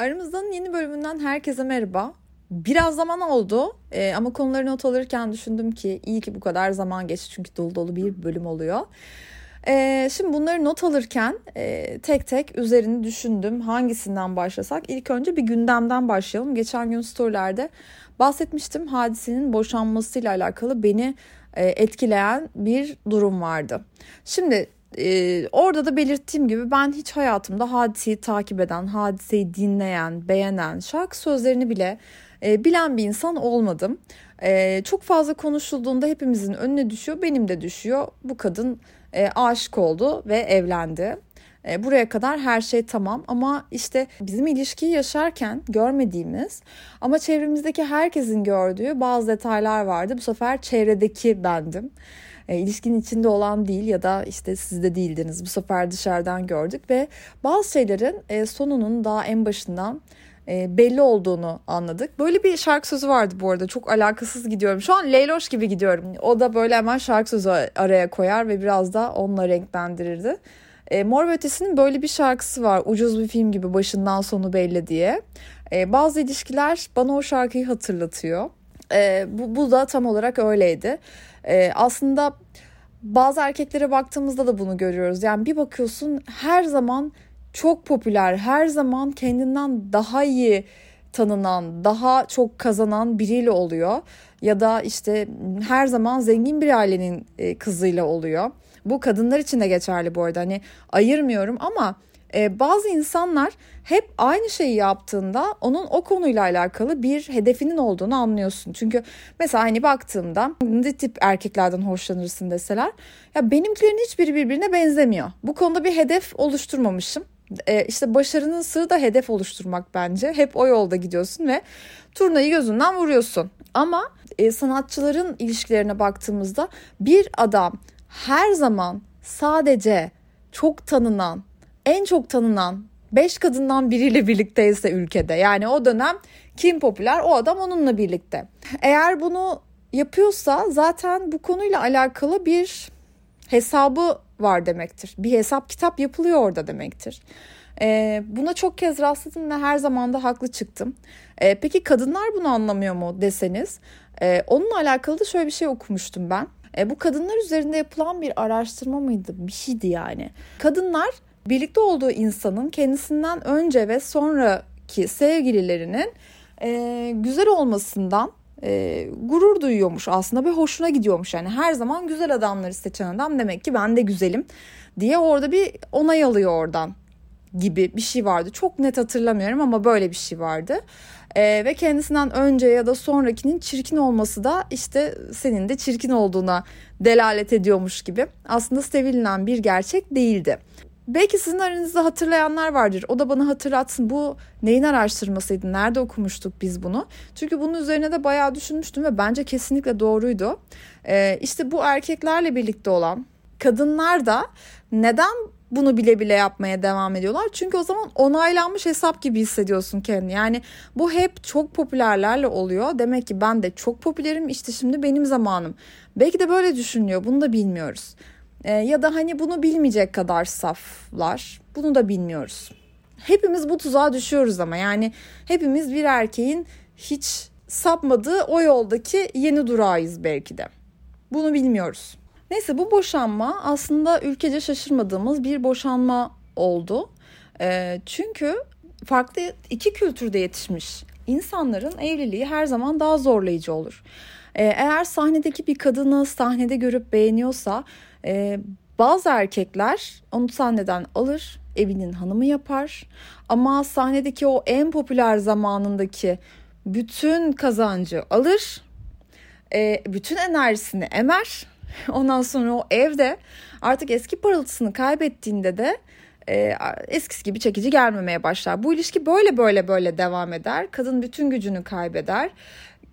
Aramızdan yeni bölümünden herkese merhaba. Biraz zaman oldu ee, ama konuları not alırken düşündüm ki iyi ki bu kadar zaman geçti çünkü dolu dolu bir bölüm oluyor. Ee, şimdi bunları not alırken e, tek tek üzerini düşündüm. Hangisinden başlasak? İlk önce bir gündemden başlayalım. Geçen gün storylerde bahsetmiştim. Hadisenin boşanmasıyla alakalı beni e, etkileyen bir durum vardı. Şimdi ee, orada da belirttiğim gibi ben hiç hayatımda hadiseyi takip eden, hadiseyi dinleyen, beğenen, şarkı sözlerini bile e, bilen bir insan olmadım. E, çok fazla konuşulduğunda hepimizin önüne düşüyor, benim de düşüyor. Bu kadın e, aşık oldu ve evlendi. E, buraya kadar her şey tamam ama işte bizim ilişkiyi yaşarken görmediğimiz ama çevremizdeki herkesin gördüğü bazı detaylar vardı. Bu sefer çevredeki bendim e, ilişkinin içinde olan değil ya da işte siz de değildiniz. Bu sefer dışarıdan gördük ve bazı şeylerin e, sonunun daha en başından e, belli olduğunu anladık. Böyle bir şarkı sözü vardı bu arada. Çok alakasız gidiyorum. Şu an Leyloş gibi gidiyorum. O da böyle hemen şarkı sözü araya koyar ve biraz da onunla renklendirirdi. E, Mor ve Ötesi'nin böyle bir şarkısı var. Ucuz bir film gibi başından sonu belli diye. E, bazı ilişkiler bana o şarkıyı hatırlatıyor. E, bu, bu da tam olarak öyleydi. E, aslında bazı erkeklere baktığımızda da bunu görüyoruz. Yani bir bakıyorsun her zaman çok popüler, her zaman kendinden daha iyi tanınan, daha çok kazanan biriyle oluyor. Ya da işte her zaman zengin bir ailenin e, kızıyla oluyor. Bu kadınlar için de geçerli bu arada. Hani ayırmıyorum ama e, bazı insanlar hep aynı şeyi yaptığında onun o konuyla alakalı bir hedefinin olduğunu anlıyorsun. Çünkü mesela hani baktığımda ne tip erkeklerden hoşlanırsın deseler ya benimkilerin hiçbiri birbirine benzemiyor. Bu konuda bir hedef oluşturmamışım. E, işte başarının sırrı da hedef oluşturmak bence. Hep o yolda gidiyorsun ve turnayı gözünden vuruyorsun. Ama e, sanatçıların ilişkilerine baktığımızda bir adam her zaman sadece çok tanınan en çok tanınan 5 kadından biriyle birlikteyse ülkede yani o dönem kim popüler o adam onunla birlikte. Eğer bunu yapıyorsa zaten bu konuyla alakalı bir hesabı var demektir. Bir hesap kitap yapılıyor orada demektir. Ee, buna çok kez rastladım ve her zaman da haklı çıktım. Ee, peki kadınlar bunu anlamıyor mu deseniz? E, onunla alakalı da şöyle bir şey okumuştum ben. E, bu kadınlar üzerinde yapılan bir araştırma mıydı? Bir şeydi yani. Kadınlar birlikte olduğu insanın kendisinden önce ve sonraki sevgililerinin e, güzel olmasından e, gurur duyuyormuş aslında ve hoşuna gidiyormuş. Yani her zaman güzel adamları seçen adam demek ki ben de güzelim diye orada bir onay alıyor oradan gibi bir şey vardı. Çok net hatırlamıyorum ama böyle bir şey vardı. Ee, ve kendisinden önce ya da sonrakinin çirkin olması da işte senin de çirkin olduğuna delalet ediyormuş gibi. Aslında sevilen bir gerçek değildi. Belki sizin aranızda hatırlayanlar vardır. O da bana hatırlatsın. Bu neyin araştırmasıydı? Nerede okumuştuk biz bunu? Çünkü bunun üzerine de bayağı düşünmüştüm ve bence kesinlikle doğruydu. Ee, işte bu erkeklerle birlikte olan kadınlar da neden bunu bile bile yapmaya devam ediyorlar. Çünkü o zaman onaylanmış hesap gibi hissediyorsun kendini. Yani bu hep çok popülerlerle oluyor. Demek ki ben de çok popülerim işte şimdi benim zamanım. Belki de böyle düşünüyor bunu da bilmiyoruz. E, ya da hani bunu bilmeyecek kadar saflar. Bunu da bilmiyoruz. Hepimiz bu tuzağa düşüyoruz ama yani hepimiz bir erkeğin hiç sapmadığı o yoldaki yeni durağıyız belki de. Bunu bilmiyoruz. Neyse bu boşanma aslında ülkece şaşırmadığımız bir boşanma oldu. E, çünkü farklı iki kültürde yetişmiş insanların evliliği her zaman daha zorlayıcı olur. E, eğer sahnedeki bir kadını sahnede görüp beğeniyorsa e, bazı erkekler onu sahneden alır, evinin hanımı yapar. Ama sahnedeki o en popüler zamanındaki bütün kazancı alır, e, bütün enerjisini emer. Ondan sonra o evde artık eski parıltısını kaybettiğinde de e, eskisi gibi çekici gelmemeye başlar. Bu ilişki böyle böyle böyle devam eder. Kadın bütün gücünü kaybeder.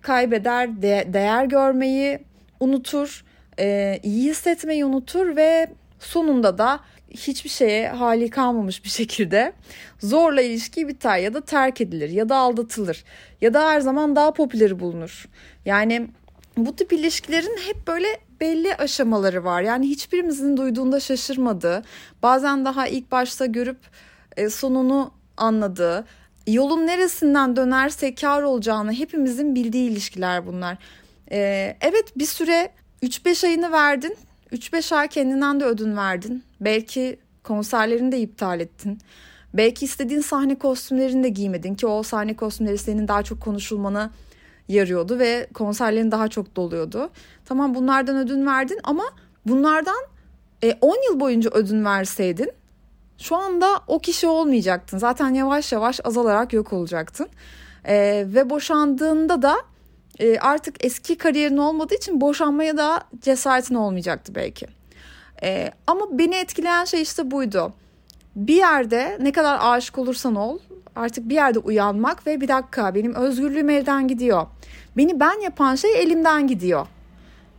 Kaybeder, de, değer görmeyi unutur e, iyi hissetmeyi unutur ve sonunda da hiçbir şeye hali kalmamış bir şekilde zorla ilişki biter ya da terk edilir ya da aldatılır ya da her zaman daha popüleri bulunur. Yani bu tip ilişkilerin hep böyle belli aşamaları var. Yani hiçbirimizin duyduğunda şaşırmadığı, bazen daha ilk başta görüp e, sonunu anladığı, yolun neresinden dönerse kar olacağını hepimizin bildiği ilişkiler bunlar. Ee, evet bir süre 3-5 ayını verdin. 3-5 ay kendinden de ödün verdin. Belki konserlerini de iptal ettin. Belki istediğin sahne kostümlerini de giymedin ki o sahne kostümleri senin daha çok konuşulmanı yarıyordu ve konserlerin daha çok doluyordu. Tamam bunlardan ödün verdin ama bunlardan 10 e, yıl boyunca ödün verseydin şu anda o kişi olmayacaktın. Zaten yavaş yavaş azalarak yok olacaktın. E, ve boşandığında da e, artık eski kariyerin olmadığı için boşanmaya da cesaretin olmayacaktı belki. E, ama beni etkileyen şey işte buydu. Bir yerde ne kadar aşık olursan ol artık bir yerde uyanmak ve bir dakika benim özgürlüğüm elden gidiyor. Beni ben yapan şey elimden gidiyor.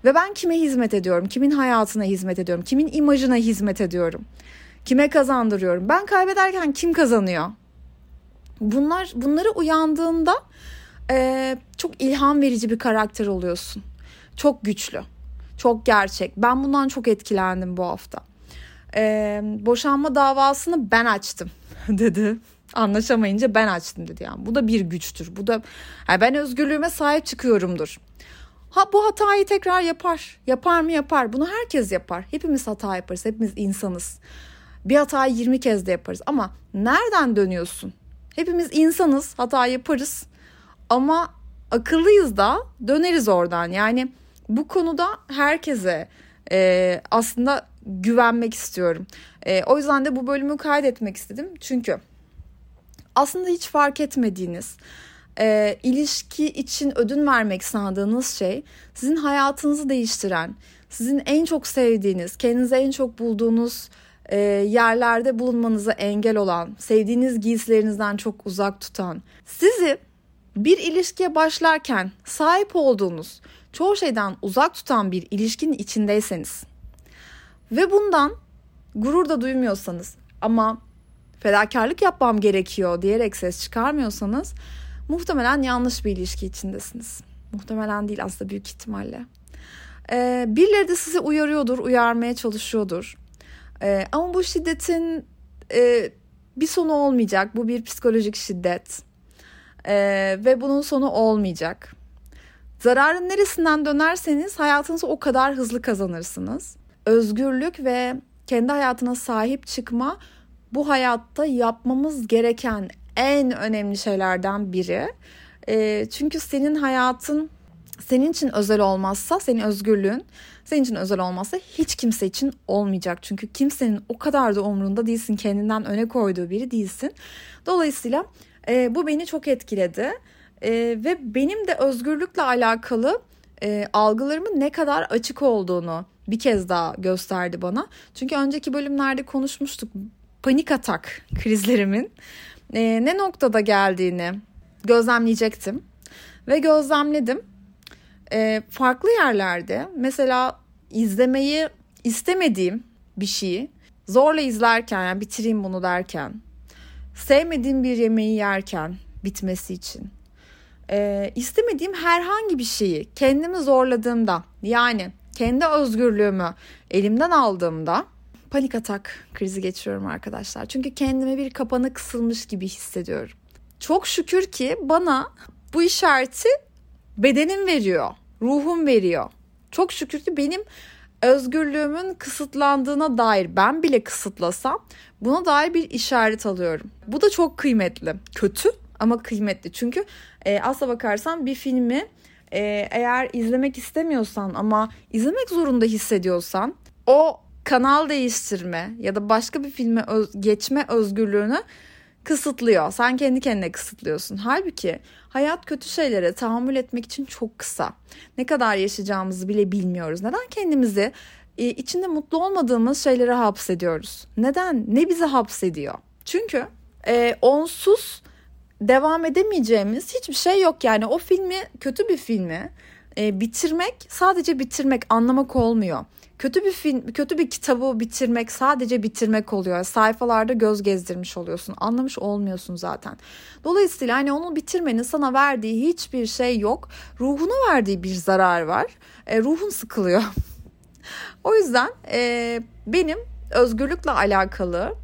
Ve ben kime hizmet ediyorum? Kimin hayatına hizmet ediyorum? Kimin imajına hizmet ediyorum? Kime kazandırıyorum? Ben kaybederken kim kazanıyor? Bunlar bunları uyandığında e, çok ilham verici bir karakter oluyorsun. Çok güçlü, çok gerçek. Ben bundan çok etkilendim bu hafta. E, boşanma davasını ben açtım dedi. Anlaşamayınca ben açtım dedi yani. Bu da bir güçtür. Bu da yani ben özgürlüğüme sahip çıkıyorumdur. Ha bu hatayı tekrar yapar. Yapar mı yapar. Bunu herkes yapar. Hepimiz hata yaparız. Hepimiz insanız. Bir hatayı 20 kez de yaparız. Ama nereden dönüyorsun? Hepimiz insanız. Hata yaparız. Ama akıllıyız da döneriz oradan. Yani bu konuda herkese e, aslında güvenmek istiyorum. E, o yüzden de bu bölümü kaydetmek istedim. Çünkü aslında hiç fark etmediğiniz e, ilişki için ödün vermek sandığınız şey sizin hayatınızı değiştiren, sizin en çok sevdiğiniz, kendinize en çok bulduğunuz e, yerlerde bulunmanıza engel olan, sevdiğiniz giysilerinizden çok uzak tutan, sizi bir ilişkiye başlarken sahip olduğunuz çoğu şeyden uzak tutan bir ilişkinin içindeyseniz ve bundan gurur da duymuyorsanız ama fedakarlık yapmam gerekiyor diyerek ses çıkarmıyorsanız muhtemelen yanlış bir ilişki içindesiniz. Muhtemelen değil aslında büyük ihtimalle. Ee, birileri de sizi uyarıyordur, uyarmaya çalışıyordur. Ee, ama bu şiddetin e, bir sonu olmayacak. Bu bir psikolojik şiddet. Ee, ve bunun sonu olmayacak. Zararın neresinden dönerseniz hayatınızı o kadar hızlı kazanırsınız. Özgürlük ve kendi hayatına sahip çıkma bu hayatta yapmamız gereken en önemli şeylerden biri. E, çünkü senin hayatın senin için özel olmazsa, senin özgürlüğün senin için özel olmazsa hiç kimse için olmayacak. Çünkü kimsenin o kadar da umrunda değilsin, kendinden öne koyduğu biri değilsin. Dolayısıyla e, bu beni çok etkiledi. E, ve benim de özgürlükle alakalı e, algılarımın ne kadar açık olduğunu bir kez daha gösterdi bana. Çünkü önceki bölümlerde konuşmuştuk panik atak krizlerimin e, ne noktada geldiğini gözlemleyecektim. Ve gözlemledim. E, farklı yerlerde mesela izlemeyi istemediğim bir şeyi zorla izlerken yani bitireyim bunu derken sevmediğim bir yemeği yerken bitmesi için e, istemediğim herhangi bir şeyi kendimi zorladığımda yani kendi özgürlüğümü elimden aldığımda panik atak krizi geçiriyorum arkadaşlar. Çünkü kendime bir kapana kısılmış gibi hissediyorum. Çok şükür ki bana bu işareti bedenim veriyor, ruhum veriyor. Çok şükür ki benim özgürlüğümün kısıtlandığına dair ben bile kısıtlasam buna dair bir işaret alıyorum. Bu da çok kıymetli. Kötü ama kıymetli. Çünkü e, asla bakarsan bir filmi e, eğer izlemek istemiyorsan ama izlemek zorunda hissediyorsan o kanal değiştirme ya da başka bir filme öz- geçme özgürlüğünü kısıtlıyor. Sen kendi kendine kısıtlıyorsun. Halbuki hayat kötü şeylere tahammül etmek için çok kısa. Ne kadar yaşayacağımızı bile bilmiyoruz. Neden kendimizi e, içinde mutlu olmadığımız şeylere hapsediyoruz? Neden? Ne bizi hapsediyor? Çünkü e, onsuz devam edemeyeceğimiz hiçbir şey yok. Yani o filmi kötü bir filmi e, bitirmek sadece bitirmek anlamak olmuyor kötü bir film, kötü bir kitabı bitirmek sadece bitirmek oluyor. Sayfalarda göz gezdirmiş oluyorsun. Anlamış olmuyorsun zaten. Dolayısıyla hani onu bitirmenin sana verdiği hiçbir şey yok. Ruhuna verdiği bir zarar var. E, ruhun sıkılıyor. o yüzden e, benim özgürlükle alakalı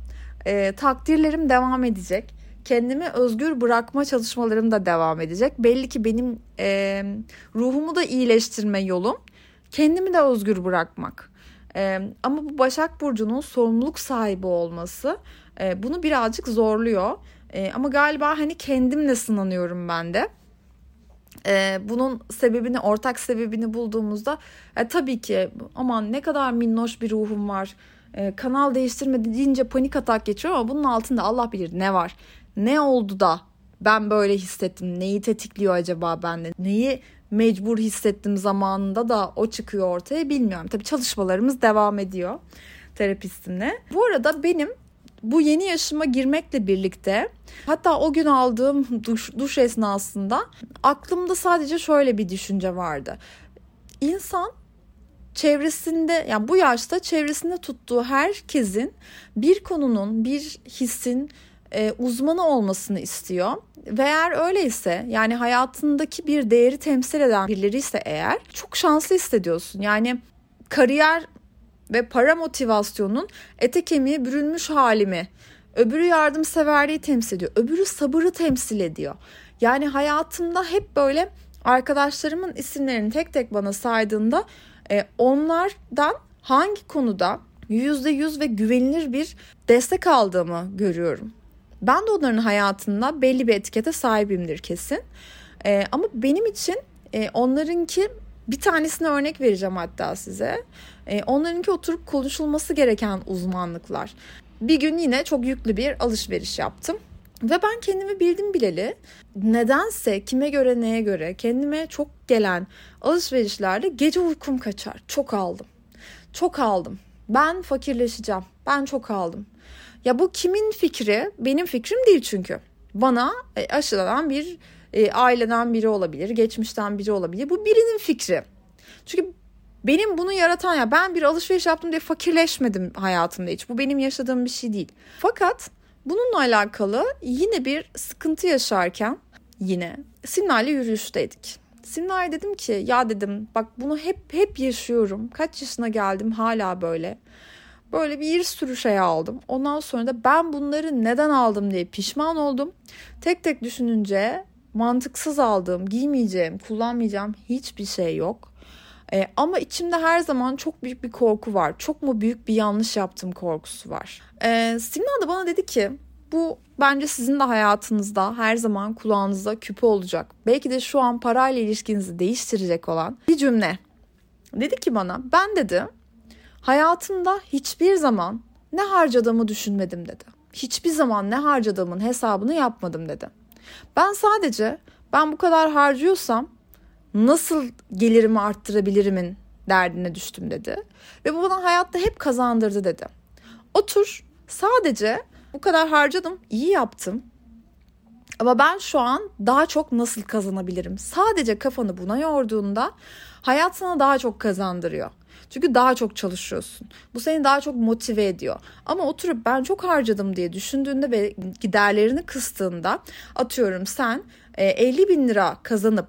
e, takdirlerim devam edecek. Kendimi özgür bırakma çalışmalarım da devam edecek. Belli ki benim e, ruhumu da iyileştirme yolum kendimi de özgür bırakmak. E, ama bu Başak Burcu'nun sorumluluk sahibi olması e, bunu birazcık zorluyor. E, ama galiba hani kendimle sınanıyorum ben de. E, bunun sebebini, ortak sebebini bulduğumuzda e, tabii ki aman ne kadar minnoş bir ruhum var. E, kanal değiştirmedi deyince panik atak geçiyor ama bunun altında Allah bilir ne var. Ne oldu da ben böyle hissettim? Neyi tetikliyor acaba bende? Neyi mecbur hissettim zamanında da o çıkıyor ortaya bilmiyorum. Tabii çalışmalarımız devam ediyor terapistimle. Bu arada benim bu yeni yaşıma girmekle birlikte hatta o gün aldığım duş, duş esnasında aklımda sadece şöyle bir düşünce vardı. İnsan çevresinde yani bu yaşta çevresinde tuttuğu herkesin bir konunun, bir hissin e, uzmanı olmasını istiyor. Ve eğer öyleyse yani hayatındaki bir değeri temsil eden birileri ise eğer çok şanslı hissediyorsun. Yani kariyer ve para motivasyonun ete kemiğe bürünmüş halimi. Öbürü yardımseverliği temsil ediyor. Öbürü sabırı temsil ediyor. Yani hayatımda hep böyle arkadaşlarımın isimlerini tek tek bana saydığında e, onlardan hangi konuda yüzde yüz ve güvenilir bir destek aldığımı görüyorum. Ben de onların hayatında belli bir etikete sahibimdir kesin. E, ama benim için e, onlarınki bir tanesine örnek vereceğim hatta size. E, onlarınki oturup konuşulması gereken uzmanlıklar. Bir gün yine çok yüklü bir alışveriş yaptım. Ve ben kendimi bildim bileli nedense kime göre neye göre kendime çok gelen alışverişlerde gece uykum kaçar. Çok aldım. Çok aldım. Ben fakirleşeceğim. Ben çok aldım. Ya bu kimin fikri? Benim fikrim değil çünkü. Bana e, aşılanan bir e, aileden biri olabilir, geçmişten biri olabilir. Bu birinin fikri. Çünkü benim bunu yaratan ya ben bir alışveriş yaptım diye fakirleşmedim hayatımda hiç. Bu benim yaşadığım bir şey değil. Fakat bununla alakalı yine bir sıkıntı yaşarken yine Simna'yla yürüyüşteydik. Simna'ya dedim ki ya dedim bak bunu hep hep yaşıyorum. Kaç yaşına geldim hala böyle. Böyle bir sürü şey aldım. Ondan sonra da ben bunları neden aldım diye pişman oldum. Tek tek düşününce mantıksız aldığım, giymeyeceğim, kullanmayacağım hiçbir şey yok. E, ama içimde her zaman çok büyük bir korku var. Çok mu büyük bir yanlış yaptığım korkusu var. E, Simna da bana dedi ki bu bence sizin de hayatınızda her zaman kulağınızda küpe olacak. Belki de şu an parayla ilişkinizi değiştirecek olan bir cümle. Dedi ki bana ben dedi hayatımda hiçbir zaman ne harcadığımı düşünmedim dedi. Hiçbir zaman ne harcadığımın hesabını yapmadım dedi. Ben sadece ben bu kadar harcıyorsam nasıl gelirimi arttırabilirimin derdine düştüm dedi. Ve bu bana hayatta hep kazandırdı dedi. Otur sadece bu kadar harcadım iyi yaptım ama ben şu an daha çok nasıl kazanabilirim? Sadece kafanı buna yorduğunda hayat sana daha çok kazandırıyor. Çünkü daha çok çalışıyorsun. Bu seni daha çok motive ediyor. Ama oturup ben çok harcadım diye düşündüğünde ve giderlerini kıstığında atıyorum sen 50 e, bin lira kazanıp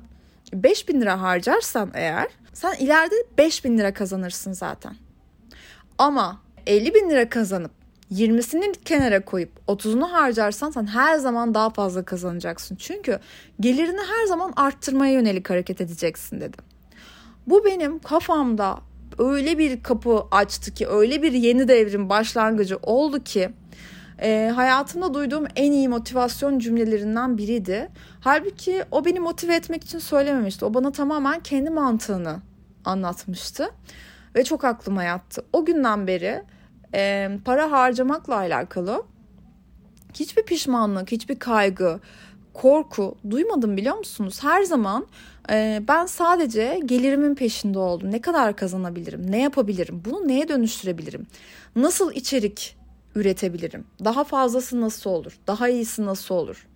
5 bin lira harcarsan eğer sen ileride 5 bin lira kazanırsın zaten. Ama 50 bin lira kazanıp 20'sini kenara koyup 30'unu harcarsan sen her zaman daha fazla kazanacaksın. Çünkü gelirini her zaman arttırmaya yönelik hareket edeceksin dedim. Bu benim kafamda öyle bir kapı açtı ki öyle bir yeni devrim başlangıcı oldu ki e, hayatımda duyduğum en iyi motivasyon cümlelerinden biriydi. Halbuki o beni motive etmek için söylememişti. O bana tamamen kendi mantığını anlatmıştı ve çok aklıma yattı. O günden beri e, para harcamakla alakalı hiçbir pişmanlık, hiçbir kaygı, korku duymadım biliyor musunuz? Her zaman ben sadece gelirimin peşinde oldum. Ne kadar kazanabilirim? Ne yapabilirim? Bunu neye dönüştürebilirim? Nasıl içerik üretebilirim? Daha fazlası nasıl olur? Daha iyisi nasıl olur?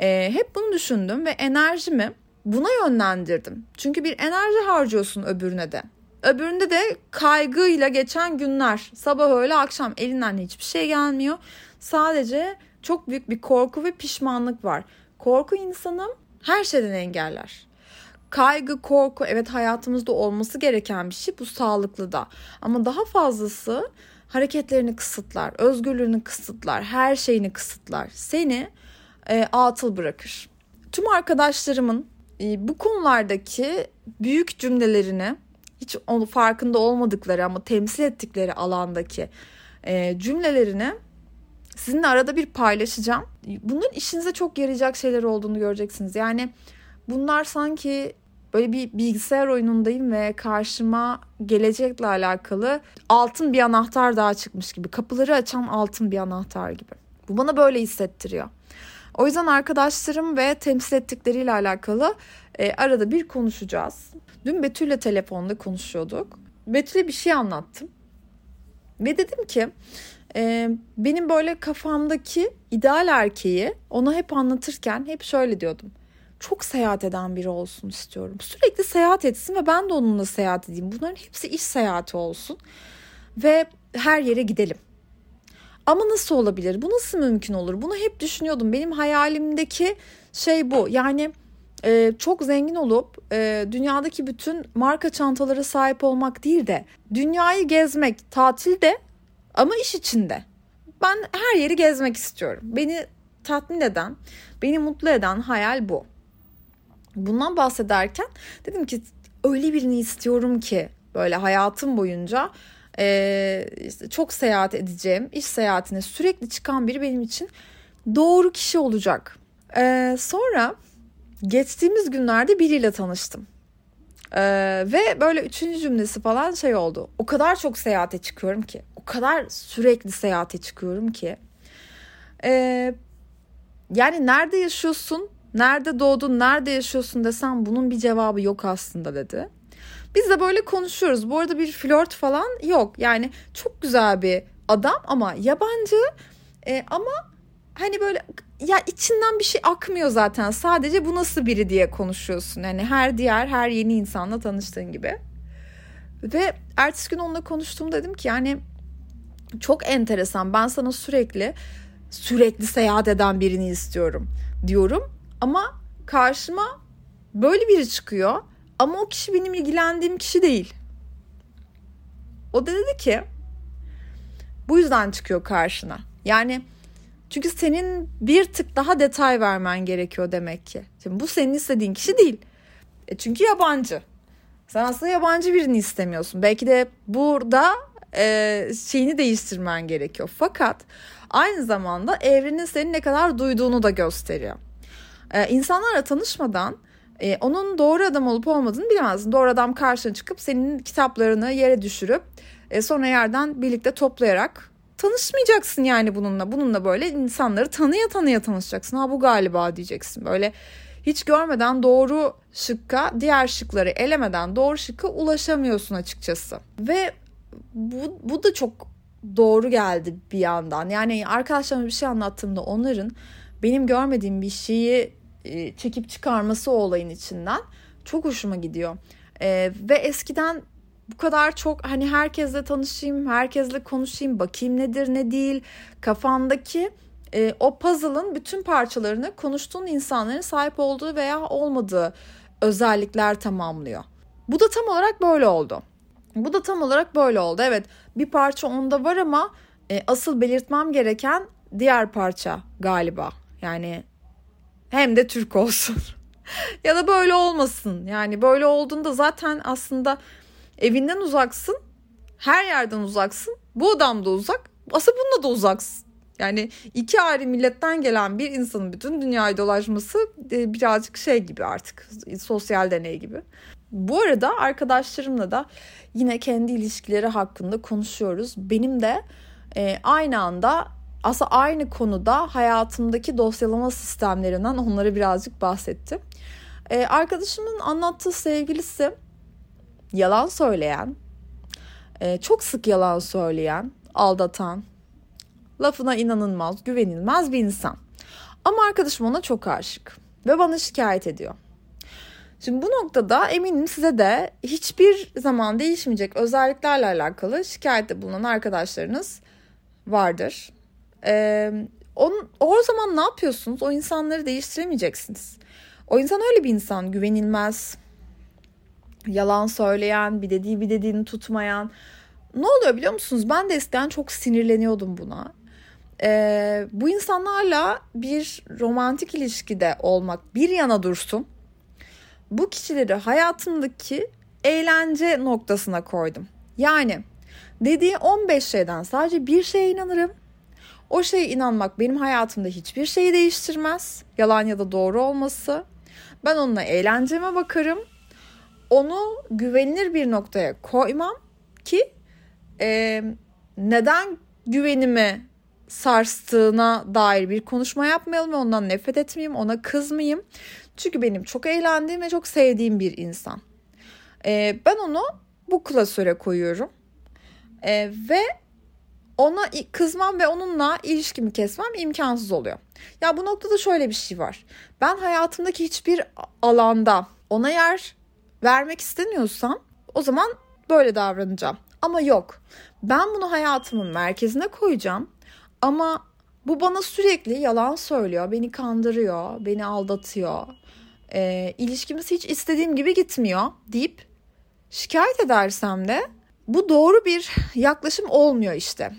E, hep bunu düşündüm ve enerjimi buna yönlendirdim. Çünkü bir enerji harcıyorsun öbürüne de. Öbüründe de kaygıyla geçen günler. Sabah öğle akşam elinden hiçbir şey gelmiyor. Sadece çok büyük bir korku ve pişmanlık var. Korku insanı her şeyden engeller. Kaygı, korku evet hayatımızda olması gereken bir şey. Bu sağlıklı da. Ama daha fazlası hareketlerini kısıtlar, özgürlüğünü kısıtlar, her şeyini kısıtlar. Seni e, atıl bırakır. Tüm arkadaşlarımın e, bu konulardaki büyük cümlelerini hiç onu farkında olmadıkları ama temsil ettikleri alandaki e, cümlelerini sizinle arada bir paylaşacağım. Bunların işinize çok yarayacak şeyler olduğunu göreceksiniz. Yani bunlar sanki böyle bir bilgisayar oyunundayım ve karşıma gelecekle alakalı altın bir anahtar daha çıkmış gibi. Kapıları açan altın bir anahtar gibi. Bu bana böyle hissettiriyor. O yüzden arkadaşlarım ve temsil ettikleriyle alakalı e, arada bir konuşacağız. Dün Betül'le telefonda konuşuyorduk. Betül'e bir şey anlattım. Ve dedim ki e, benim böyle kafamdaki ideal erkeği ona hep anlatırken hep şöyle diyordum. Çok seyahat eden biri olsun istiyorum. Sürekli seyahat etsin ve ben de onunla seyahat edeyim. Bunların hepsi iş seyahati olsun. Ve her yere gidelim. Ama nasıl olabilir? Bu nasıl mümkün olur? Bunu hep düşünüyordum. Benim hayalimdeki şey bu. Yani e, çok zengin olup e, dünyadaki bütün marka çantalara sahip olmak değil de dünyayı gezmek tatilde ama iş içinde. Ben her yeri gezmek istiyorum. Beni tatmin eden, beni mutlu eden hayal bu. Bundan bahsederken dedim ki öyle birini istiyorum ki böyle hayatım boyunca e, işte çok seyahat edeceğim, iş seyahatine sürekli çıkan biri benim için doğru kişi olacak. E, sonra geçtiğimiz günlerde biriyle tanıştım. Ee, ve böyle üçüncü cümlesi falan şey oldu. O kadar çok seyahate çıkıyorum ki. O kadar sürekli seyahate çıkıyorum ki. Ee, yani nerede yaşıyorsun? Nerede doğdun? Nerede yaşıyorsun desem bunun bir cevabı yok aslında dedi. Biz de böyle konuşuyoruz. Bu arada bir flört falan yok. Yani çok güzel bir adam ama yabancı e, ama hani böyle ya içinden bir şey akmıyor zaten. Sadece bu nasıl biri diye konuşuyorsun. Yani her diğer her yeni insanla tanıştığın gibi. Ve ertesi gün onunla konuştuğum dedim ki yani çok enteresan. Ben sana sürekli sürekli seyahat eden birini istiyorum diyorum. Ama karşıma böyle biri çıkıyor. Ama o kişi benim ilgilendiğim kişi değil. O da dedi ki bu yüzden çıkıyor karşına. Yani çünkü senin bir tık daha detay vermen gerekiyor demek ki. Şimdi bu senin istediğin kişi değil. E çünkü yabancı. Sen aslında yabancı birini istemiyorsun. Belki de burada e, şeyini değiştirmen gerekiyor. Fakat aynı zamanda evrenin seni ne kadar duyduğunu da gösteriyor. E, insanlarla tanışmadan e, onun doğru adam olup olmadığını bilemezsin. Doğru adam karşına çıkıp senin kitaplarını yere düşürüp e, sonra yerden birlikte toplayarak tanışmayacaksın yani bununla. Bununla böyle insanları tanıya tanıya tanışacaksın. Ha bu galiba diyeceksin. Böyle hiç görmeden doğru şıkka diğer şıkları elemeden doğru şıkka ulaşamıyorsun açıkçası. Ve bu, bu da çok doğru geldi bir yandan. Yani arkadaşlarıma bir şey anlattığımda onların benim görmediğim bir şeyi e, çekip çıkarması o olayın içinden çok hoşuma gidiyor. Ee, ve eskiden bu kadar çok hani herkesle tanışayım, herkesle konuşayım, bakayım nedir ne değil. Kafandaki e, o puzzle'ın bütün parçalarını konuştuğun insanların sahip olduğu veya olmadığı özellikler tamamlıyor. Bu da tam olarak böyle oldu. Bu da tam olarak böyle oldu. Evet bir parça onda var ama e, asıl belirtmem gereken diğer parça galiba. Yani hem de Türk olsun. ya da böyle olmasın. Yani böyle olduğunda zaten aslında Evinden uzaksın. Her yerden uzaksın. Bu adam da uzak. Aslında bununla da uzaksın. Yani iki ayrı milletten gelen bir insanın bütün dünyayı dolaşması e, birazcık şey gibi artık sosyal deney gibi. Bu arada arkadaşlarımla da yine kendi ilişkileri hakkında konuşuyoruz. Benim de e, aynı anda aslında aynı konuda hayatımdaki dosyalama sistemlerinden onlara birazcık bahsettim. E, arkadaşımın anlattığı sevgilisi yalan söyleyen, e, çok sık yalan söyleyen, aldatan, lafına inanılmaz, güvenilmez bir insan. Ama arkadaşım ona çok aşık ve bana şikayet ediyor. Şimdi bu noktada eminim size de hiçbir zaman değişmeyecek özelliklerle alakalı şikayette bulunan arkadaşlarınız vardır. Ee, on, o zaman ne yapıyorsunuz? O insanları değiştiremeyeceksiniz. O insan öyle bir insan, güvenilmez, yalan söyleyen, bir dediği bir dediğini tutmayan. Ne oluyor biliyor musunuz? Ben de eskiden çok sinirleniyordum buna. e, bu insanlarla bir romantik ilişkide olmak bir yana dursun. Bu kişileri hayatımdaki eğlence noktasına koydum. Yani dediği 15 şeyden sadece bir şeye inanırım. O şeye inanmak benim hayatımda hiçbir şeyi değiştirmez. Yalan ya da doğru olması. Ben onunla eğlenceme bakarım. Onu güvenilir bir noktaya koymam ki e, neden güvenimi sarstığına dair bir konuşma yapmayalım ve ondan nefret etmeyeyim, ona kızmayayım. Çünkü benim çok eğlendiğim ve çok sevdiğim bir insan. E, ben onu bu klasöre koyuyorum. E, ve ona kızmam ve onunla ilişkimi kesmem imkansız oluyor. Ya bu noktada şöyle bir şey var. Ben hayatımdaki hiçbir alanda ona yer vermek istemiyorsam o zaman böyle davranacağım. Ama yok. Ben bunu hayatımın merkezine koyacağım. Ama bu bana sürekli yalan söylüyor, beni kandırıyor, beni aldatıyor. E, ilişkimiz hiç istediğim gibi gitmiyor deyip şikayet edersem de bu doğru bir yaklaşım olmuyor işte.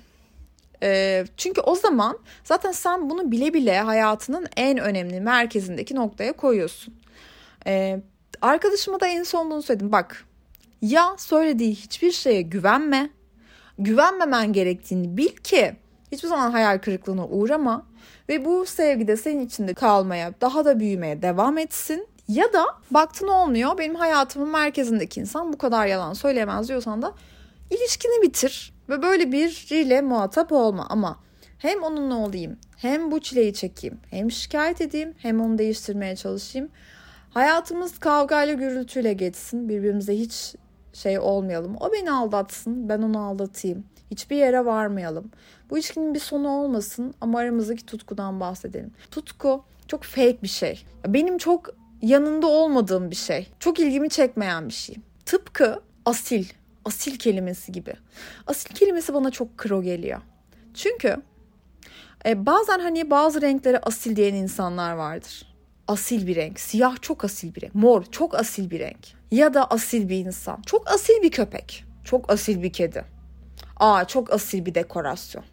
E, çünkü o zaman zaten sen bunu bile bile hayatının en önemli merkezindeki noktaya koyuyorsun. E, arkadaşıma da en son bunu söyledim. Bak ya söylediği hiçbir şeye güvenme. Güvenmemen gerektiğini bil ki hiçbir zaman hayal kırıklığına uğrama ve bu sevgi de senin içinde kalmaya, daha da büyümeye devam etsin. Ya da baktın olmuyor benim hayatımın merkezindeki insan bu kadar yalan söyleyemez diyorsan da ilişkini bitir ve böyle biriyle muhatap olma ama hem onunla olayım hem bu çileyi çekeyim hem şikayet edeyim hem onu değiştirmeye çalışayım. Hayatımız kavgayla gürültüyle geçsin birbirimize hiç şey olmayalım. O beni aldatsın ben onu aldatayım. Hiçbir yere varmayalım. Bu ilişkinin bir sonu olmasın ama aramızdaki tutkudan bahsedelim. Tutku çok fake bir şey. Benim çok yanında olmadığım bir şey. Çok ilgimi çekmeyen bir şey. Tıpkı asil, asil kelimesi gibi. Asil kelimesi bana çok kro geliyor. Çünkü e, bazen hani bazı renklere asil diyen insanlar vardır. Asil bir renk, siyah çok asil bir renk, mor çok asil bir renk. Ya da asil bir insan, çok asil bir köpek, çok asil bir kedi. Aa çok asil bir dekorasyon.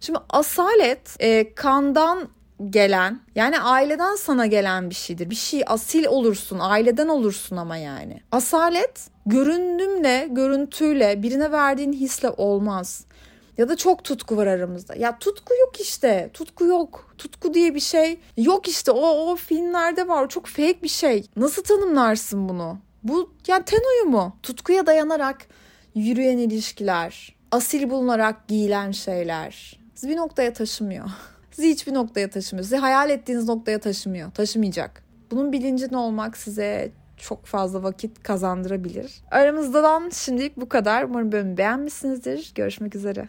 Şimdi asalet e, kandan gelen yani aileden sana gelen bir şeydir. Bir şey asil olursun, aileden olursun ama yani. Asalet göründümle, görüntüyle, birine verdiğin hisle olmaz. Ya da çok tutku var aramızda. Ya tutku yok işte. Tutku yok. Tutku diye bir şey yok işte. O o filmlerde var. Çok fake bir şey. Nasıl tanımlarsın bunu? Bu yani ten uyumu. Tutkuya dayanarak yürüyen ilişkiler, asil bulunarak giyilen şeyler. Bir noktaya taşımıyor. Sizi hiçbir noktaya taşımıyor. Sizi hayal ettiğiniz noktaya taşımıyor. Taşımayacak. Bunun bilincinde olmak size çok fazla vakit kazandırabilir. Aramızdan şimdilik bu kadar. Umarım bölümü beğenmişsinizdir. Görüşmek üzere.